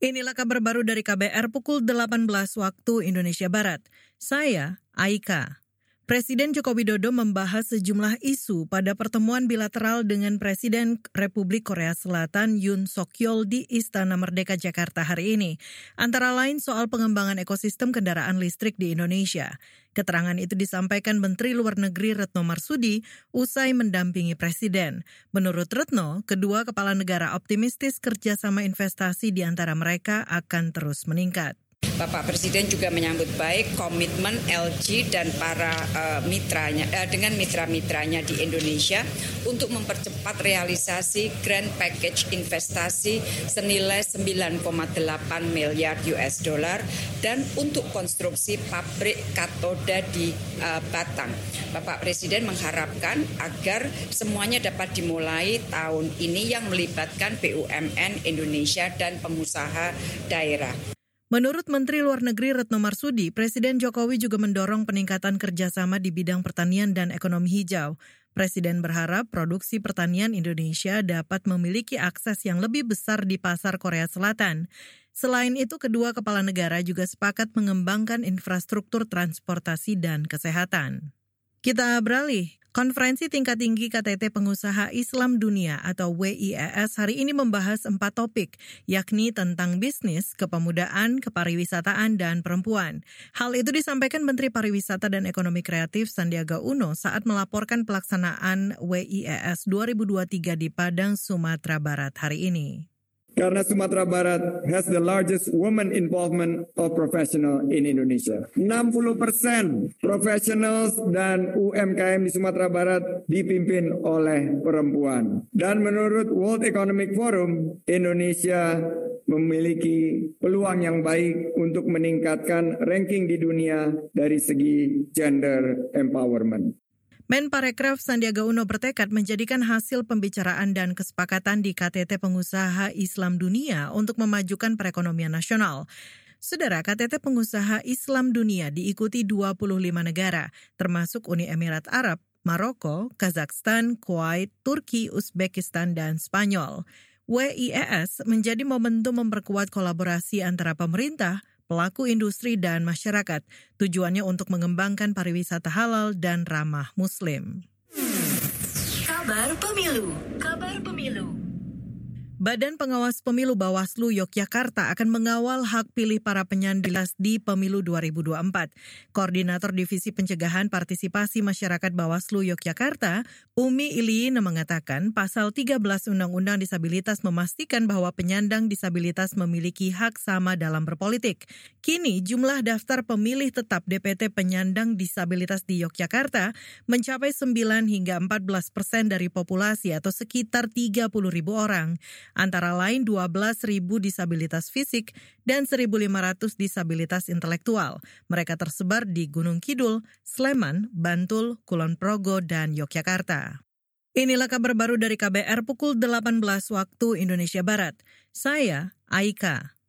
Inilah kabar baru dari KBR pukul 18 waktu Indonesia Barat. Saya Aika. Presiden Joko Widodo membahas sejumlah isu pada pertemuan bilateral dengan Presiden Republik Korea Selatan Yoon Suk Yeol di Istana Merdeka Jakarta hari ini. Antara lain soal pengembangan ekosistem kendaraan listrik di Indonesia. Keterangan itu disampaikan Menteri Luar Negeri Retno Marsudi usai mendampingi Presiden. Menurut Retno, kedua kepala negara optimistis kerjasama investasi di antara mereka akan terus meningkat. Bapak Presiden juga menyambut baik komitmen LG dan para uh, mitranya uh, dengan mitra-mitranya di Indonesia untuk mempercepat realisasi grand package investasi senilai 9,8 miliar US dollar dan untuk konstruksi pabrik katoda di uh, Batang. Bapak Presiden mengharapkan agar semuanya dapat dimulai tahun ini yang melibatkan BUMN Indonesia dan pengusaha daerah. Menurut Menteri Luar Negeri Retno Marsudi, Presiden Jokowi juga mendorong peningkatan kerjasama di bidang pertanian dan ekonomi hijau. Presiden berharap produksi pertanian Indonesia dapat memiliki akses yang lebih besar di pasar Korea Selatan. Selain itu, kedua kepala negara juga sepakat mengembangkan infrastruktur transportasi dan kesehatan. Kita beralih. Konferensi tingkat tinggi KTT Pengusaha Islam Dunia atau WIES hari ini membahas empat topik, yakni tentang bisnis, kepemudaan, kepariwisataan, dan perempuan. Hal itu disampaikan Menteri Pariwisata dan Ekonomi Kreatif Sandiaga Uno saat melaporkan pelaksanaan WIES 2023 di Padang, Sumatera Barat hari ini. Karena Sumatera Barat has the largest woman involvement of professional in Indonesia. 60 persen professionals dan UMKM di Sumatera Barat dipimpin oleh perempuan. Dan menurut World Economic Forum, Indonesia memiliki peluang yang baik untuk meningkatkan ranking di dunia dari segi gender empowerment. Menparekraf Sandiaga Uno bertekad menjadikan hasil pembicaraan dan kesepakatan di KTT Pengusaha Islam Dunia untuk memajukan perekonomian nasional. Saudara, KTT Pengusaha Islam Dunia diikuti 25 negara, termasuk Uni Emirat Arab, Maroko, Kazakhstan, Kuwait, Turki, Uzbekistan, dan Spanyol. WIES menjadi momentum memperkuat kolaborasi antara pemerintah, pelaku industri dan masyarakat. Tujuannya untuk mengembangkan pariwisata halal dan ramah muslim. Kabar Pemilu, Kabar Pemilu. Badan Pengawas Pemilu Bawaslu Yogyakarta akan mengawal hak pilih para penyandang di Pemilu 2024. Koordinator Divisi Pencegahan Partisipasi Masyarakat Bawaslu Yogyakarta, Umi Iliina mengatakan pasal 13 Undang-Undang Disabilitas memastikan bahwa penyandang disabilitas memiliki hak sama dalam berpolitik. Kini jumlah daftar pemilih tetap DPT penyandang disabilitas di Yogyakarta mencapai 9 hingga 14 persen dari populasi atau sekitar 30 ribu orang antara lain 12 ribu disabilitas fisik dan 1.500 disabilitas intelektual. Mereka tersebar di Gunung Kidul, Sleman, Bantul, Kulon Progo, dan Yogyakarta. Inilah kabar baru dari KBR pukul 18 waktu Indonesia Barat. Saya Aika.